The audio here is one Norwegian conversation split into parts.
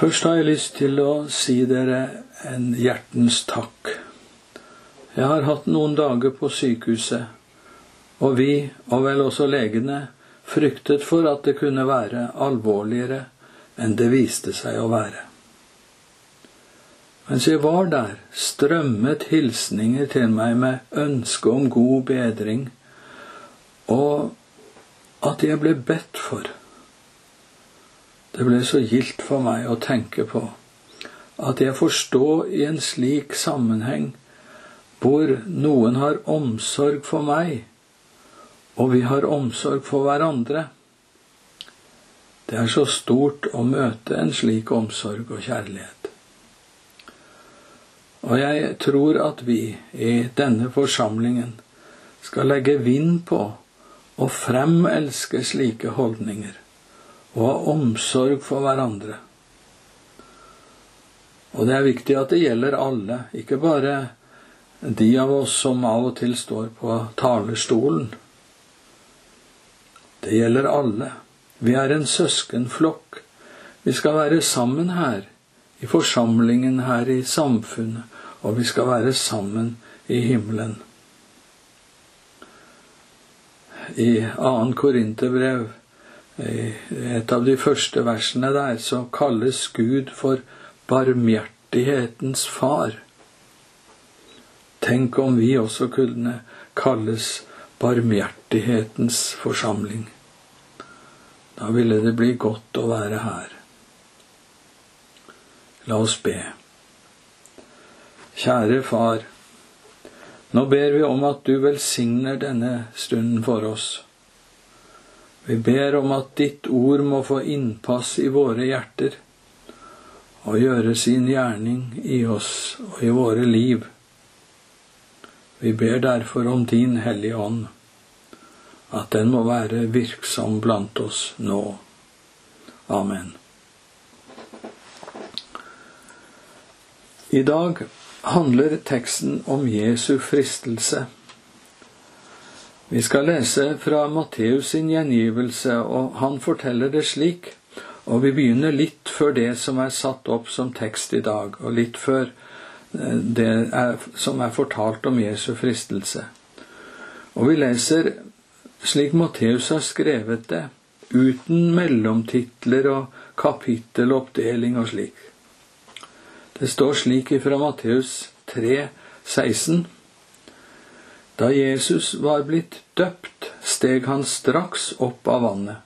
Først har jeg lyst til å si dere en hjertens takk. Jeg har hatt noen dager på sykehuset, og vi, og vel også legene, fryktet for at det kunne være alvorligere enn det viste seg å være. Mens jeg var der, strømmet hilsninger til meg med ønske om god bedring, og at jeg ble bedt for. Det ble så gildt for meg å tenke på at jeg forstår i en slik sammenheng hvor noen har omsorg for meg, og vi har omsorg for hverandre. Det er så stort å møte en slik omsorg og kjærlighet. Og jeg tror at vi i denne forsamlingen skal legge vind på å fremelske slike holdninger og ha omsorg for hverandre. Og det er viktig at det gjelder alle, ikke bare de av oss som av og til står på talerstolen. Det gjelder alle. Vi er en søskenflokk. Vi skal være sammen her, i forsamlingen her i samfunnet, og vi skal være sammen i himmelen. I 2. Korinterbrev, et av de første versene der, så kalles Gud for barmhjertighetens far. Tenk om vi også kunne kalles barmhjertighetens forsamling. Da ville det bli godt å være her. La oss be. Kjære Far. Nå ber vi om at du velsigner denne stunden for oss. Vi ber om at ditt ord må få innpass i våre hjerter og gjøre sin gjerning i oss og i våre liv. Vi ber derfor om din Hellige Ånd, at den må være virksom blant oss nå. Amen. I dag handler teksten om Jesu fristelse. Vi skal lese fra Matteus sin gjengivelse, og han forteller det slik. Og vi begynner litt før det som er satt opp som tekst i dag, og litt før eh, det er, som er fortalt om Jesu fristelse. Og vi leser slik Matteus har skrevet det, uten mellomtitler og kapitteloppdeling og slik. Det står slik ifra Matteus 3, 16. Da Jesus var blitt døpt, steg han straks opp av vannet.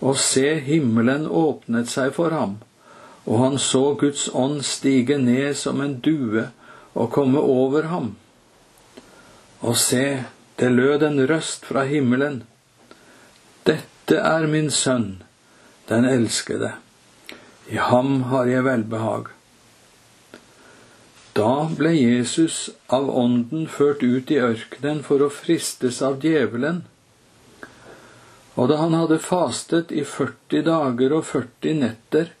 Og se, himmelen åpnet seg for ham, og han så Guds ånd stige ned som en due og komme over ham. Og se, det lød en røst fra himmelen. Dette er min sønn, den elskede. I ham har jeg velbehag. Da ble Jesus av Ånden ført ut i ørkenen for å fristes av djevelen. Og da han hadde fastet i 40 dager og 40 netter,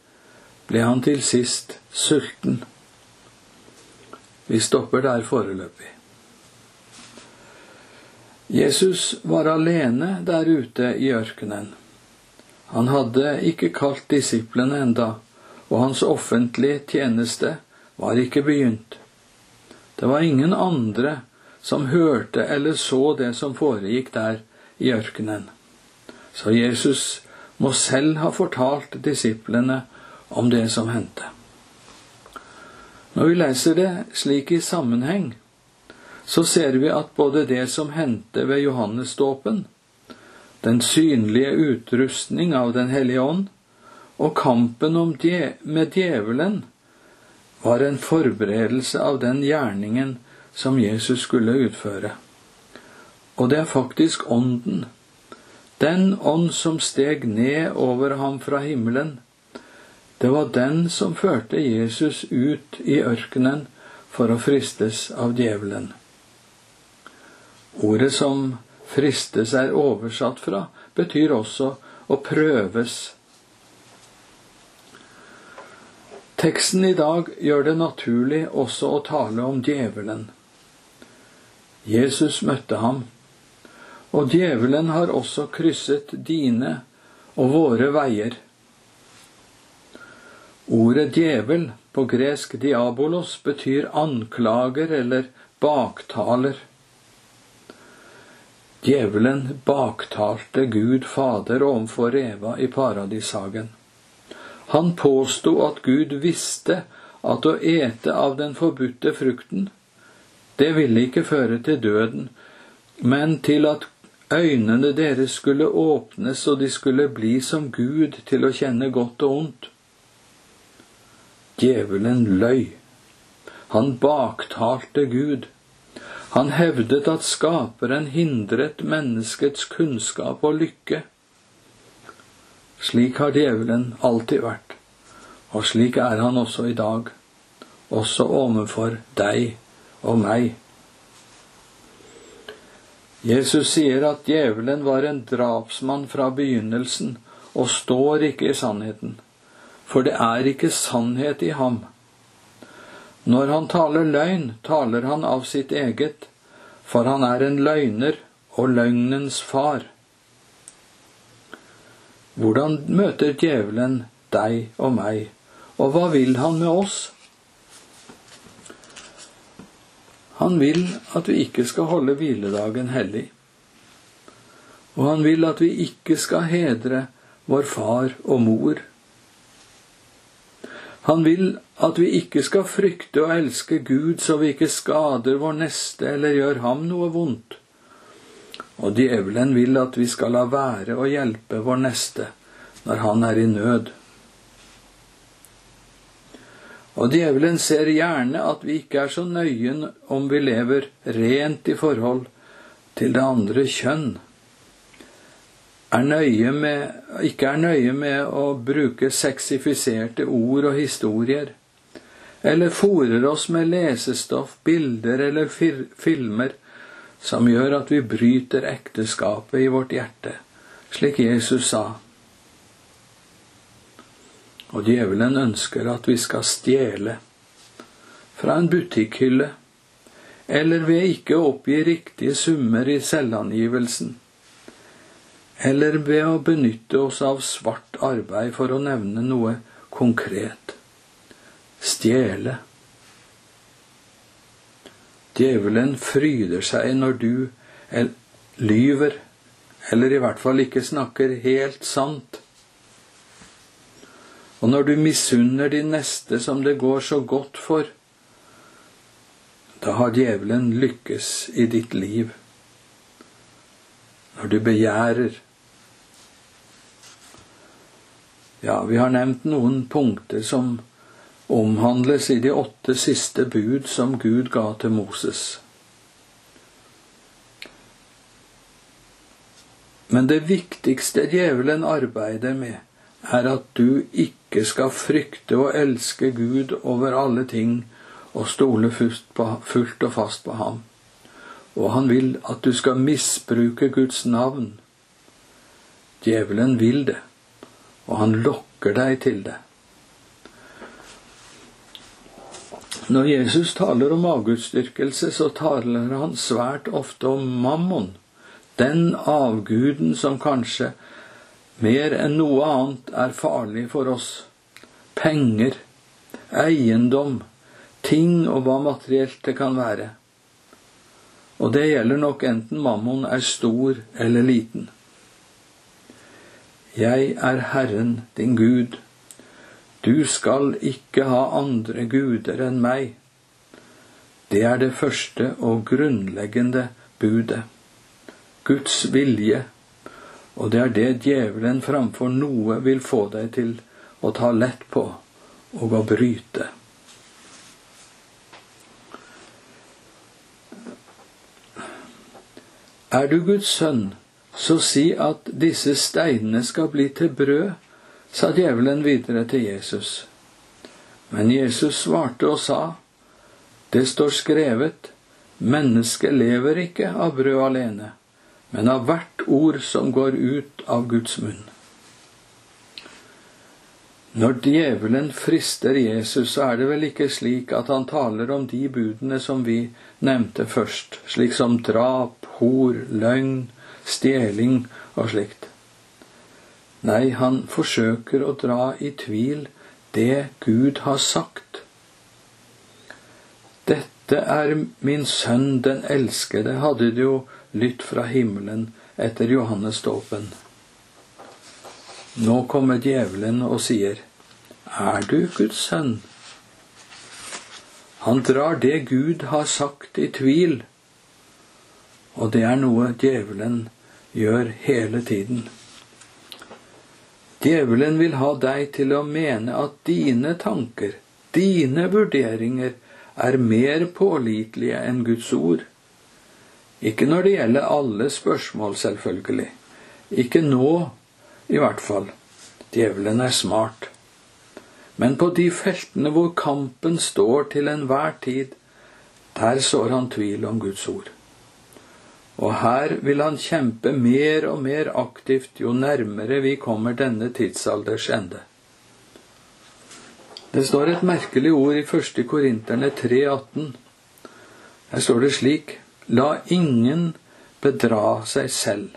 ble han til sist sulten. Vi stopper der foreløpig. Jesus var alene der ute i ørkenen. Han hadde ikke kalt disiplene enda, og hans offentlige tjeneste var ikke begynt. Det var ingen andre som hørte eller så det som foregikk der i ørkenen. Så Jesus må selv ha fortalt disiplene om det som hendte. Når vi leser det slik i sammenheng, så ser vi at både det som hendte ved Johannesdåpen, den synlige utrustning av Den hellige ånd, og kampen med djevelen var en forberedelse av den gjerningen som Jesus skulle utføre. Og det er faktisk Ånden, den ånd som steg ned over ham fra himmelen, det var den som førte Jesus ut i ørkenen for å fristes av djevelen. Ordet som fristes er oversatt fra, betyr også å prøves Teksten i dag gjør det naturlig også å tale om djevelen. Jesus møtte ham, og djevelen har også krysset dine og våre veier. Ordet djevel, på gresk diabolos, betyr anklager eller baktaler. Djevelen baktalte Gud Fader overfor Eva i paradishagen. Han påsto at Gud visste at å ete av den forbudte frukten, det ville ikke føre til døden, men til at øynene deres skulle åpnes og de skulle bli som Gud til å kjenne godt og ondt. Djevelen løy. Han baktalte Gud. Han hevdet at Skaperen hindret menneskets kunnskap og lykke. Slik har djevelen alltid vært, og slik er han også i dag, også overfor deg og meg. Jesus sier at djevelen var en drapsmann fra begynnelsen og står ikke i sannheten, for det er ikke sannhet i ham. Når han taler løgn, taler han av sitt eget, for han er en løgner og løgnens far. Hvordan møter djevelen deg og meg, og hva vil han med oss? Han vil at vi ikke skal holde hviledagen hellig. Og han vil at vi ikke skal hedre vår far og mor. Han vil at vi ikke skal frykte og elske Gud så vi ikke skader vår neste eller gjør ham noe vondt. Og djevelen vil at vi skal la være å hjelpe vår neste når han er i nød. Og djevelen ser gjerne at vi ikke er så nøye om vi lever rent i forhold til det andre kjønn er med, ikke er nøye med å bruke sexifiserte ord og historier, eller fòrer oss med lesestoff, bilder eller filmer som gjør at vi bryter ekteskapet i vårt hjerte, slik Jesus sa. Og djevelen ønsker at vi skal stjele fra en butikkhylle, eller ved ikke å oppgi riktige summer i selvangivelsen eller ved å benytte oss av svart arbeid, for å nevne noe konkret. Stjele. Djevelen fryder seg når du lyver, eller i hvert fall ikke snakker helt sant. Og når du misunner din neste som det går så godt for, da har djevelen lykkes i ditt liv. Når du begjærer, Ja, vi har nevnt noen punkter som omhandles i de åtte siste bud som Gud ga til Moses. Men det viktigste djevelen arbeider med, er at du ikke skal frykte og elske Gud over alle ting og stole fullt og fast på ham. Og han vil at du skal misbruke Guds navn. Djevelen vil det og han lokker deg til det. Når Jesus taler om avgudsdyrkelse, så taler han svært ofte om mammon, den avguden som kanskje mer enn noe annet er farlig for oss. Penger, eiendom, ting og hva materielt det kan være. Og det gjelder nok enten mammon er stor eller liten. Jeg er Herren din Gud. Du skal ikke ha andre guder enn meg. Det er det første og grunnleggende budet. Guds vilje, og det er det djevelen framfor noe vil få deg til å ta lett på og å bryte. Er du Guds sønn, så si at disse steinene skal bli til brød, sa djevelen videre til Jesus. Men Jesus svarte og sa, Det står skrevet, mennesket lever ikke av brød alene, men av hvert ord som går ut av Guds munn. Når djevelen frister Jesus, så er det vel ikke slik at han taler om de budene som vi nevnte først, slik som drap, hor, løgn, stjeling og slikt. Nei, han forsøker å dra i tvil det Gud har sagt. Dette er min sønn den elskede, hadde det jo lytt fra himmelen etter Johannes dåpen. Nå kommer djevelen og sier, Er du Guds sønn? Han drar det Gud har sagt, i tvil, og det er noe djevelen gjør hele tiden. Djevelen vil ha deg til å mene at dine tanker, dine vurderinger, er mer pålitelige enn Guds ord. Ikke når det gjelder alle spørsmål, selvfølgelig. Ikke nå, i hvert fall. Djevelen er smart. Men på de feltene hvor kampen står til enhver tid, der sår han tvil om Guds ord. Og her vil han kjempe mer og mer aktivt jo nærmere vi kommer denne tidsalders ende. Det står et merkelig ord i 1. Korinterne 3,18. Her står det slik La ingen bedra seg selv.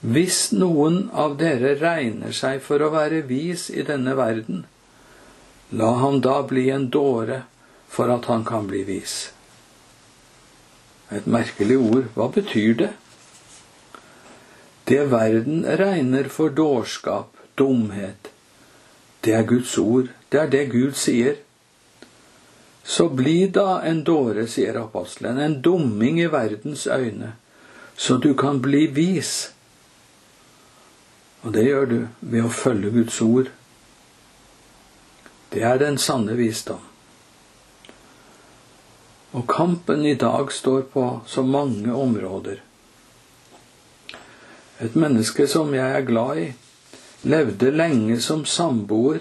Hvis noen av dere regner seg for å være vis i denne verden, la ham da bli en dåre for at han kan bli vis. Et merkelig ord. Hva betyr det? Det verden regner for dårskap, dumhet, det er Guds ord. Det er det Gud sier. Så bli da en dåre, sier apostelen, en dumming i verdens øyne, så du kan bli vis. Og det gjør du ved å følge Guds ord. Det er den sanne visdom. Og kampen i dag står på så mange områder. Et menneske som jeg er glad i, levde lenge som samboer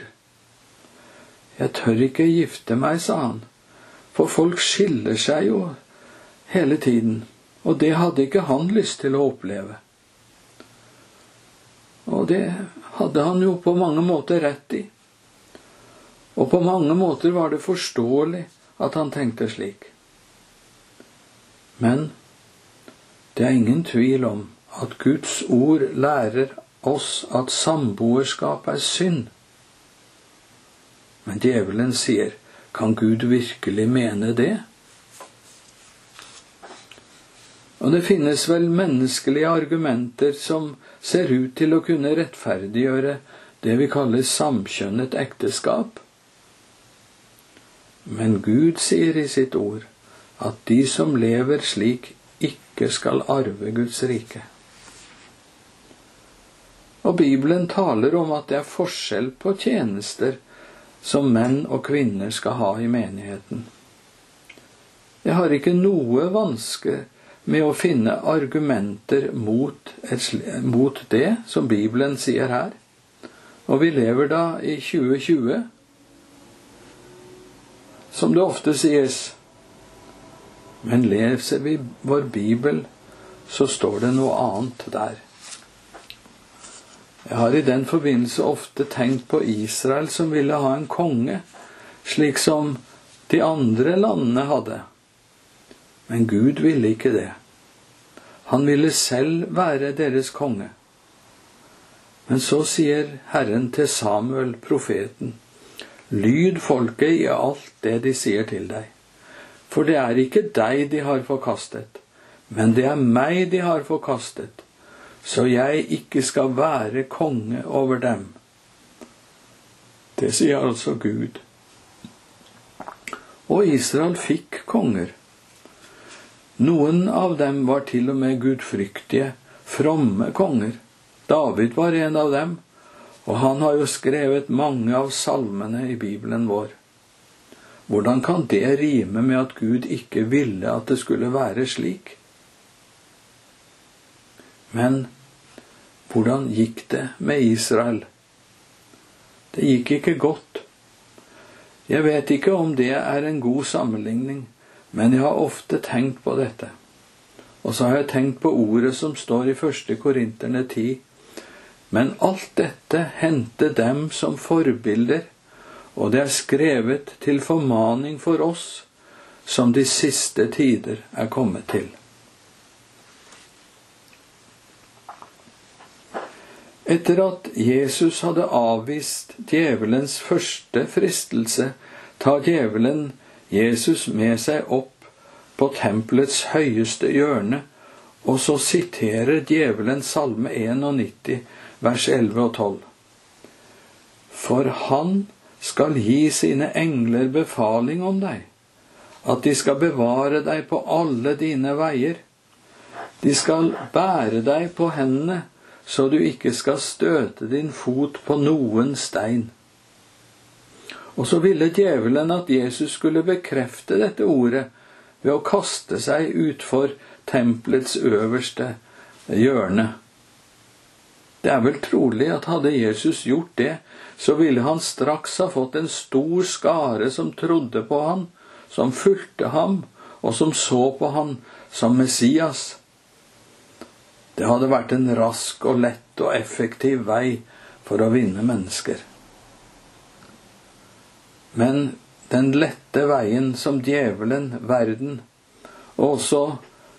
jeg tør ikke gifte meg, sa han, for folk skiller seg jo hele tiden, og det hadde ikke han lyst til å oppleve. Og det hadde han jo på mange måter rett i. Og på mange måter var det forståelig at han tenkte slik. Men det er ingen tvil om at Guds ord lærer oss at samboerskap er synd. Men djevelen sier, kan Gud virkelig mene det? Og det finnes vel menneskelige argumenter som ser ut til å kunne rettferdiggjøre det vi kaller samkjønnet ekteskap. Men Gud sier i sitt ord at de som lever slik, ikke skal arve Guds rike. Og Bibelen taler om at det er forskjell på tjenester som menn og kvinner skal ha i menigheten. Jeg har ikke noe vanske med å finne argumenter mot, et, mot det som Bibelen sier her. Og vi lever da i 2020, som det ofte sies. Men leser vi vår bibel, så står det noe annet der. Jeg har i den forbindelse ofte tenkt på Israel som ville ha en konge, slik som de andre landene hadde. Men Gud ville ikke det. Han ville selv være deres konge. Men så sier Herren til Samuel, profeten, lyd folket i alt det de sier til deg. For det er ikke deg de har forkastet, men det er meg de har forkastet så jeg ikke skal være konge over dem. Det sier altså Gud. Og Israel fikk konger. Noen av dem var til og med gudfryktige, fromme konger. David var en av dem, og han har jo skrevet mange av salmene i Bibelen vår. Hvordan kan det rime med at Gud ikke ville at det skulle være slik? Men hvordan gikk det med Israel? Det gikk ikke godt. Jeg vet ikke om det er en god sammenligning, men jeg har ofte tenkt på dette. Og så har jeg tenkt på ordet som står i første Korinterne 10. Men alt dette hendte dem som forbilder, og det er skrevet til formaning for oss som de siste tider er kommet til. Etter at Jesus hadde avvist djevelens første fristelse, tar djevelen Jesus med seg opp på tempelets høyeste hjørne, og så siterer djevelen Salme 91, vers 11 og 12. For han skal gi sine engler befaling om deg, at de skal bevare deg på alle dine veier. De skal bære deg på hendene, så du ikke skal støte din fot på noen stein. Og så ville djevelen at Jesus skulle bekrefte dette ordet ved å kaste seg utfor tempelets øverste hjørne. Det er vel trolig at hadde Jesus gjort det, så ville han straks ha fått en stor skare som trodde på han, som fulgte ham, og som så på han som Messias. Det hadde vært en rask og lett og effektiv vei for å vinne mennesker. Men den lette veien som djevelen, verden, og også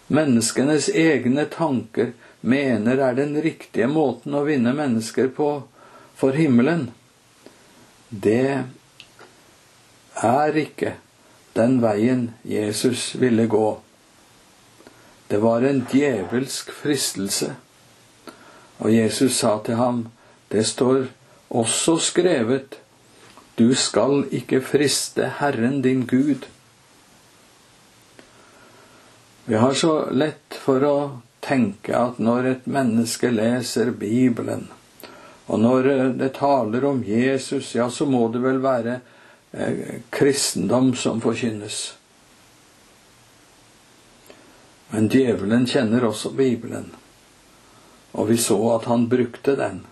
menneskenes egne tanker mener er den riktige måten å vinne mennesker på for himmelen, det er ikke den veien Jesus ville gå. Det var en djevelsk fristelse. Og Jesus sa til ham, det står også skrevet, du skal ikke friste Herren din Gud. Vi har så lett for å tenke at når et menneske leser Bibelen, og når det taler om Jesus, ja, så må det vel være eh, kristendom som forkynnes. Men djevelen kjenner også Bibelen, og vi så at han brukte den.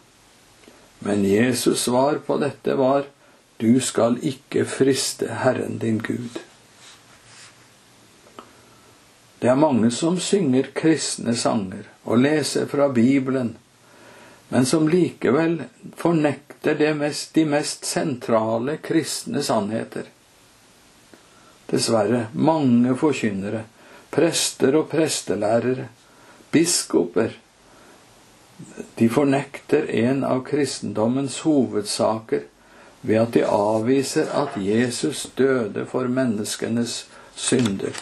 Men Jesus' svar på dette var du skal ikke friste Herren din Gud. Det er mange som synger kristne sanger og leser fra Bibelen, men som likevel fornekter mest, de mest sentrale kristne sannheter. Dessverre mange forkynnere prester og prestelærere, biskoper, de fornekter en av kristendommens hovedsaker ved at de avviser at Jesus døde for menneskenes synder,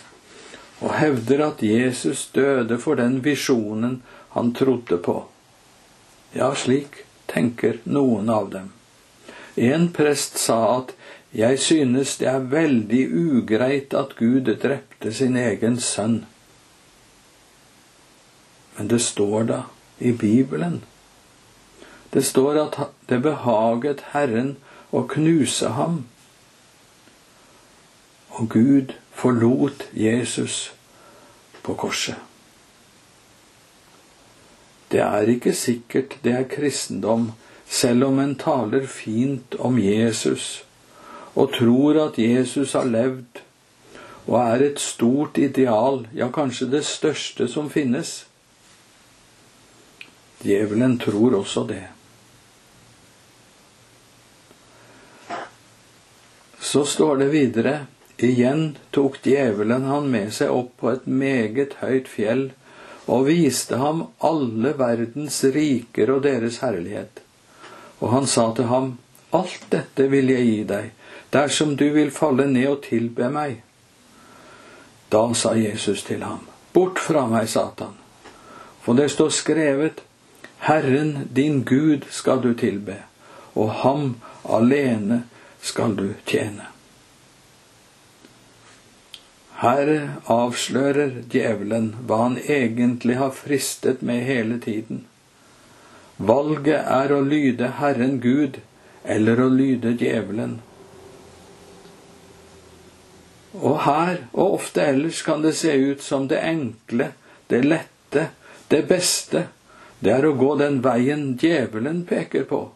og hevder at Jesus døde for den visjonen han trodde på. Ja, slik tenker noen av dem. En prest sa at jeg synes det er veldig ugreit at Gud drepte sin egen sønn. Men det står da i Bibelen. Det står at det behaget Herren å knuse ham. Og Gud forlot Jesus på korset. Det er ikke sikkert det er kristendom, selv om en taler fint om Jesus og tror at Jesus har levd og er et stort ideal, ja, kanskje det største som finnes. Djevelen tror også det. Så står det videre Igjen tok djevelen han med seg opp på et meget høyt fjell og viste ham alle verdens riker og deres herlighet. Og han sa til ham, Alt dette vil jeg gi deg, dersom du vil falle ned og tilbe meg. Da sa Jesus til ham, Bort fra meg, Satan, for det står skrevet, Herren din Gud skal du tilbe, og ham alene skal du tjene. Her avslører djevelen hva han egentlig har fristet med hele tiden. Valget er å lyde Herren Gud eller å lyde djevelen. Og her, og ofte ellers, kan det se ut som det enkle, det lette, det beste, det er å gå den veien djevelen peker på.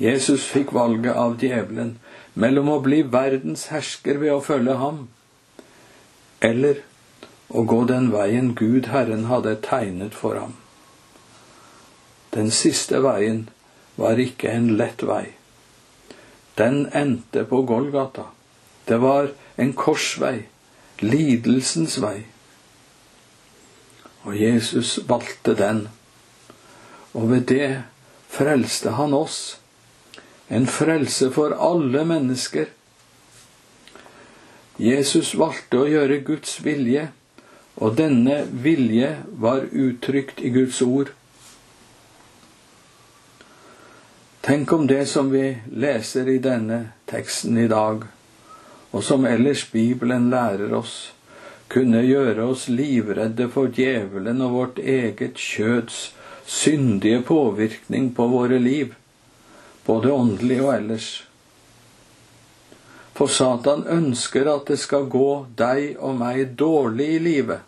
Jesus fikk valget av djevelen mellom å bli verdens hersker ved å følge ham, eller å gå den veien Gud Herren hadde tegnet for ham. Den siste veien var ikke en lett vei. Den endte på Golgata. Det var en korsvei, lidelsens vei. Og Jesus valgte den. og ved det frelste han oss. En frelse for alle mennesker. Jesus valgte å gjøre Guds vilje, og denne vilje var uttrykt i Guds ord. Tenk om det som vi leser i denne teksten i dag, og som ellers Bibelen lærer oss, kunne gjøre oss livredde for djevelen og vårt eget kjøds syndige påvirkning på våre liv, både åndelig og ellers. For Satan ønsker at det skal gå deg og meg dårlig i livet.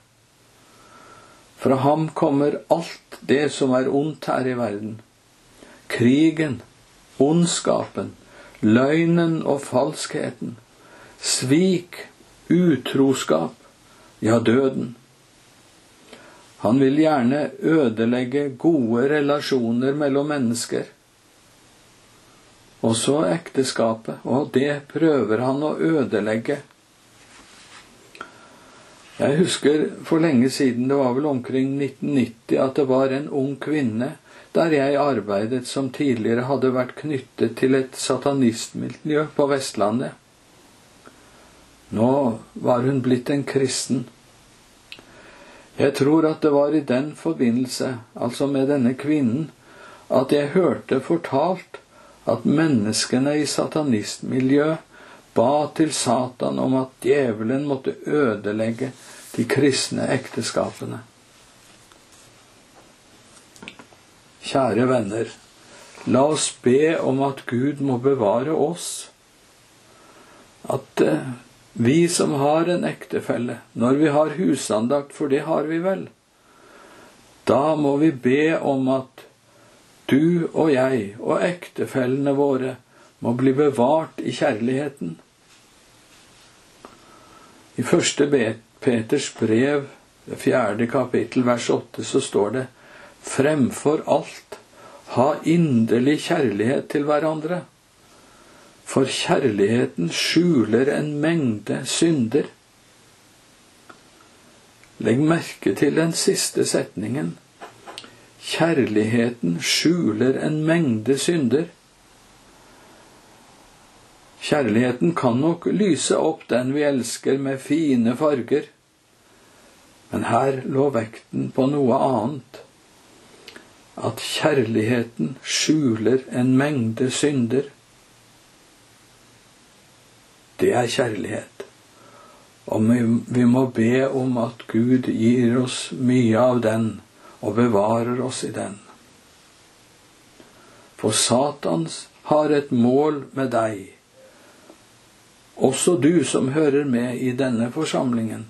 Fra ham kommer alt det som er ondt her i verden. Krigen, ondskapen, løgnen og falskheten, svik, utroskap, ja, døden. Han vil gjerne ødelegge gode relasjoner mellom mennesker også ekteskapet, og det prøver han å ødelegge. Jeg husker for lenge siden, det var vel omkring 1990, at det var en ung kvinne der jeg arbeidet som tidligere hadde vært knyttet til et satanistmiljø på Vestlandet. Nå var hun blitt en kristen. Jeg tror at det var i den forbindelse, altså med denne kvinnen, at jeg hørte fortalt at menneskene i satanistmiljøet ba til Satan om at djevelen måtte ødelegge de kristne ekteskapene. Kjære venner, la oss be om at Gud må bevare oss. At eh, vi som har en ektefelle, når vi har husandakt, for det har vi vel, da må vi be om at du og jeg og ektefellene våre må bli bevart i kjærligheten. I første Peters brev, det fjerde kapittel, vers åtte, så står det fremfor alt ha inderlig kjærlighet til hverandre. For kjærligheten skjuler en mengde synder. Legg merke til den siste setningen. Kjærligheten skjuler en mengde synder. Kjærligheten kan nok lyse opp den vi elsker med fine farger, men her lå vekten på noe annet. At kjærligheten skjuler en mengde synder. Det er kjærlighet. Og vi må be om at Gud gir oss mye av den og bevarer oss i den. For Satans har et mål med deg, også du som hører med i denne forsamlingen.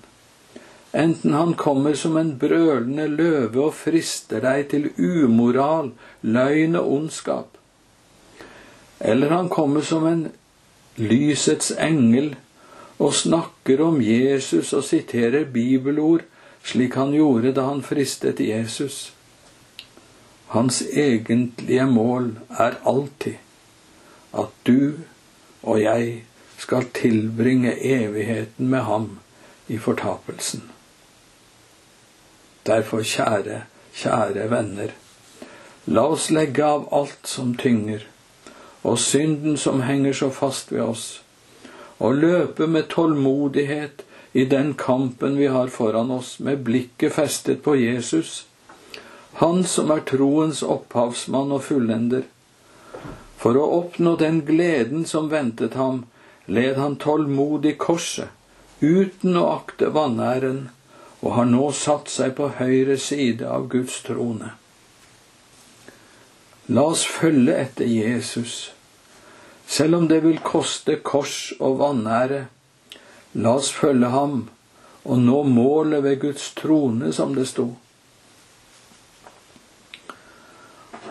Enten han kommer som en brølende løve og frister deg til umoral, løgn og ondskap, eller han kommer som en lysets engel og snakker om Jesus og siterer bibelord slik han gjorde da han fristet Jesus. Hans egentlige mål er alltid at du og jeg skal tilbringe evigheten med ham i fortapelsen. Derfor, kjære, kjære venner, la oss legge av alt som tynger, og synden som henger så fast ved oss, og løpe med tålmodighet i den kampen vi har foran oss, med blikket festet på Jesus, Han som er troens opphavsmann og fullender. For å oppnå den gleden som ventet ham, led han tålmodig korset, uten å akte vanæren, og har nå satt seg på høyre side av Guds trone. La oss følge etter Jesus, selv om det vil koste kors og vanære La oss følge ham og nå målet ved Guds trone, som det sto.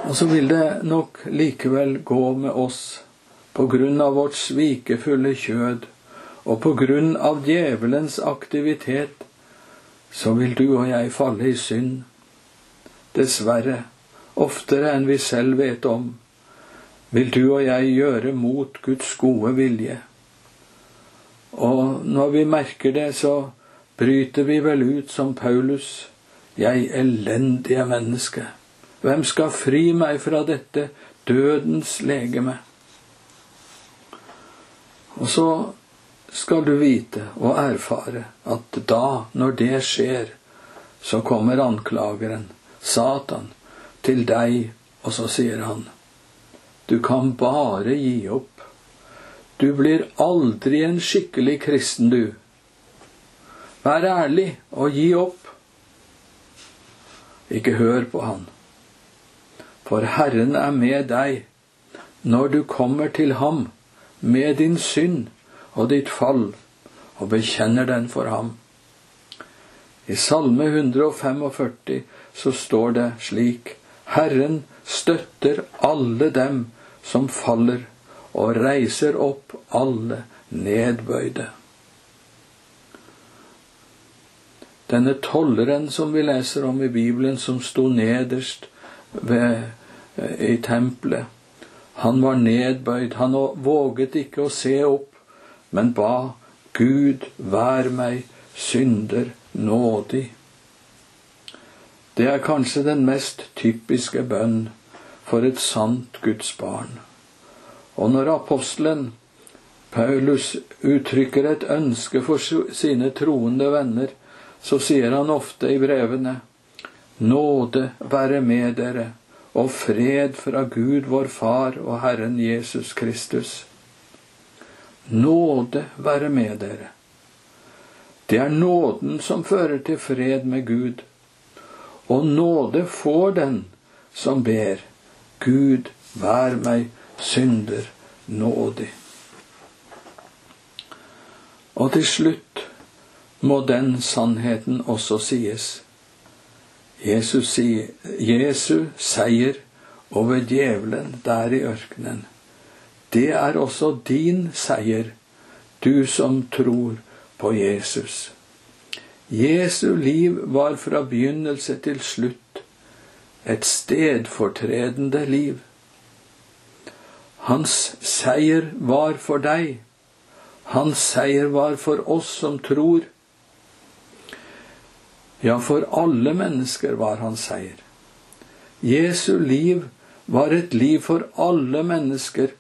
Og så vil det nok likevel gå med oss på grunn av vårt svikefulle kjød og på grunn av djevelens aktivitet, så vil du og jeg falle i synd. Dessverre, oftere enn vi selv vet om, vil du og jeg gjøre mot Guds gode vilje. Og når vi merker det, så bryter vi vel ut som Paulus. Jeg elendige menneske. Hvem skal fri meg fra dette dødens legeme? Og så skal du vite og erfare at da, når det skjer, så kommer anklageren, Satan, til deg, og så sier han, du kan bare gi opp. Du blir aldri en skikkelig kristen, du. Vær ærlig og gi opp. Ikke hør på han. For Herren er med deg når du kommer til ham med din synd og ditt fall, og bekjenner den for ham. I Salme 145 så står det slik Herren støtter alle dem som faller, og reiser opp alle nedbøyde. Denne tolleren som vi leser om i Bibelen, som sto nederst ved, eh, i tempelet, han var nedbøyd, han våget ikke å se opp, men ba Gud vær meg synder nådig. Det er kanskje den mest typiske bønn for et sant Guds barn. Og når apostelen Paulus uttrykker et ønske for sine troende venner, så sier han ofte i brevene Nåde være med dere og fred fra Gud vår Far og Herren Jesus Kristus. Nåde være med dere. Det er nåden som fører til fred med Gud, og nåde får den som ber, Gud, vær meg synder nådig. Og til slutt må den sannheten også sies Jesus sier, Jesu seier over djevelen der i ørkenen. Det er også din seier, du som tror på Jesus. Jesu liv var fra begynnelse til slutt et stedfortredende liv. Hans seier var for deg. Hans seier var for oss som tror. Ja, for alle mennesker var hans seier. Jesu liv var et liv for alle mennesker,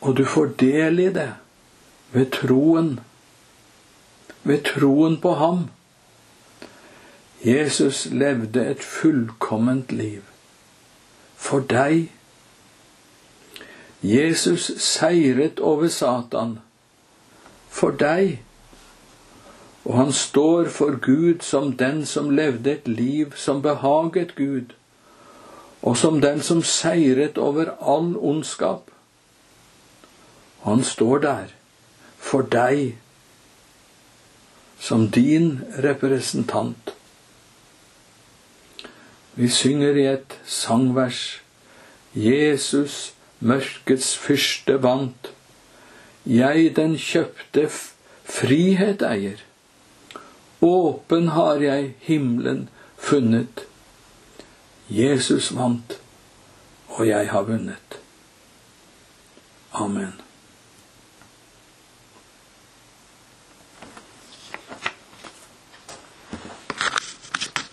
og du får del i det ved troen. Ved troen på ham. Jesus levde et fullkomment liv. For deg. Jesus seiret over Satan. For deg og han står for Gud som den som levde et liv som behaget Gud, og som den som seiret over all ondskap. Han står der for deg som din representant. Vi synger i et sangvers Jesus mørkets fyrste vant. Jeg den kjøpte frihet eier. Åpen har jeg himmelen funnet. Jesus vant, og jeg har vunnet. Amen.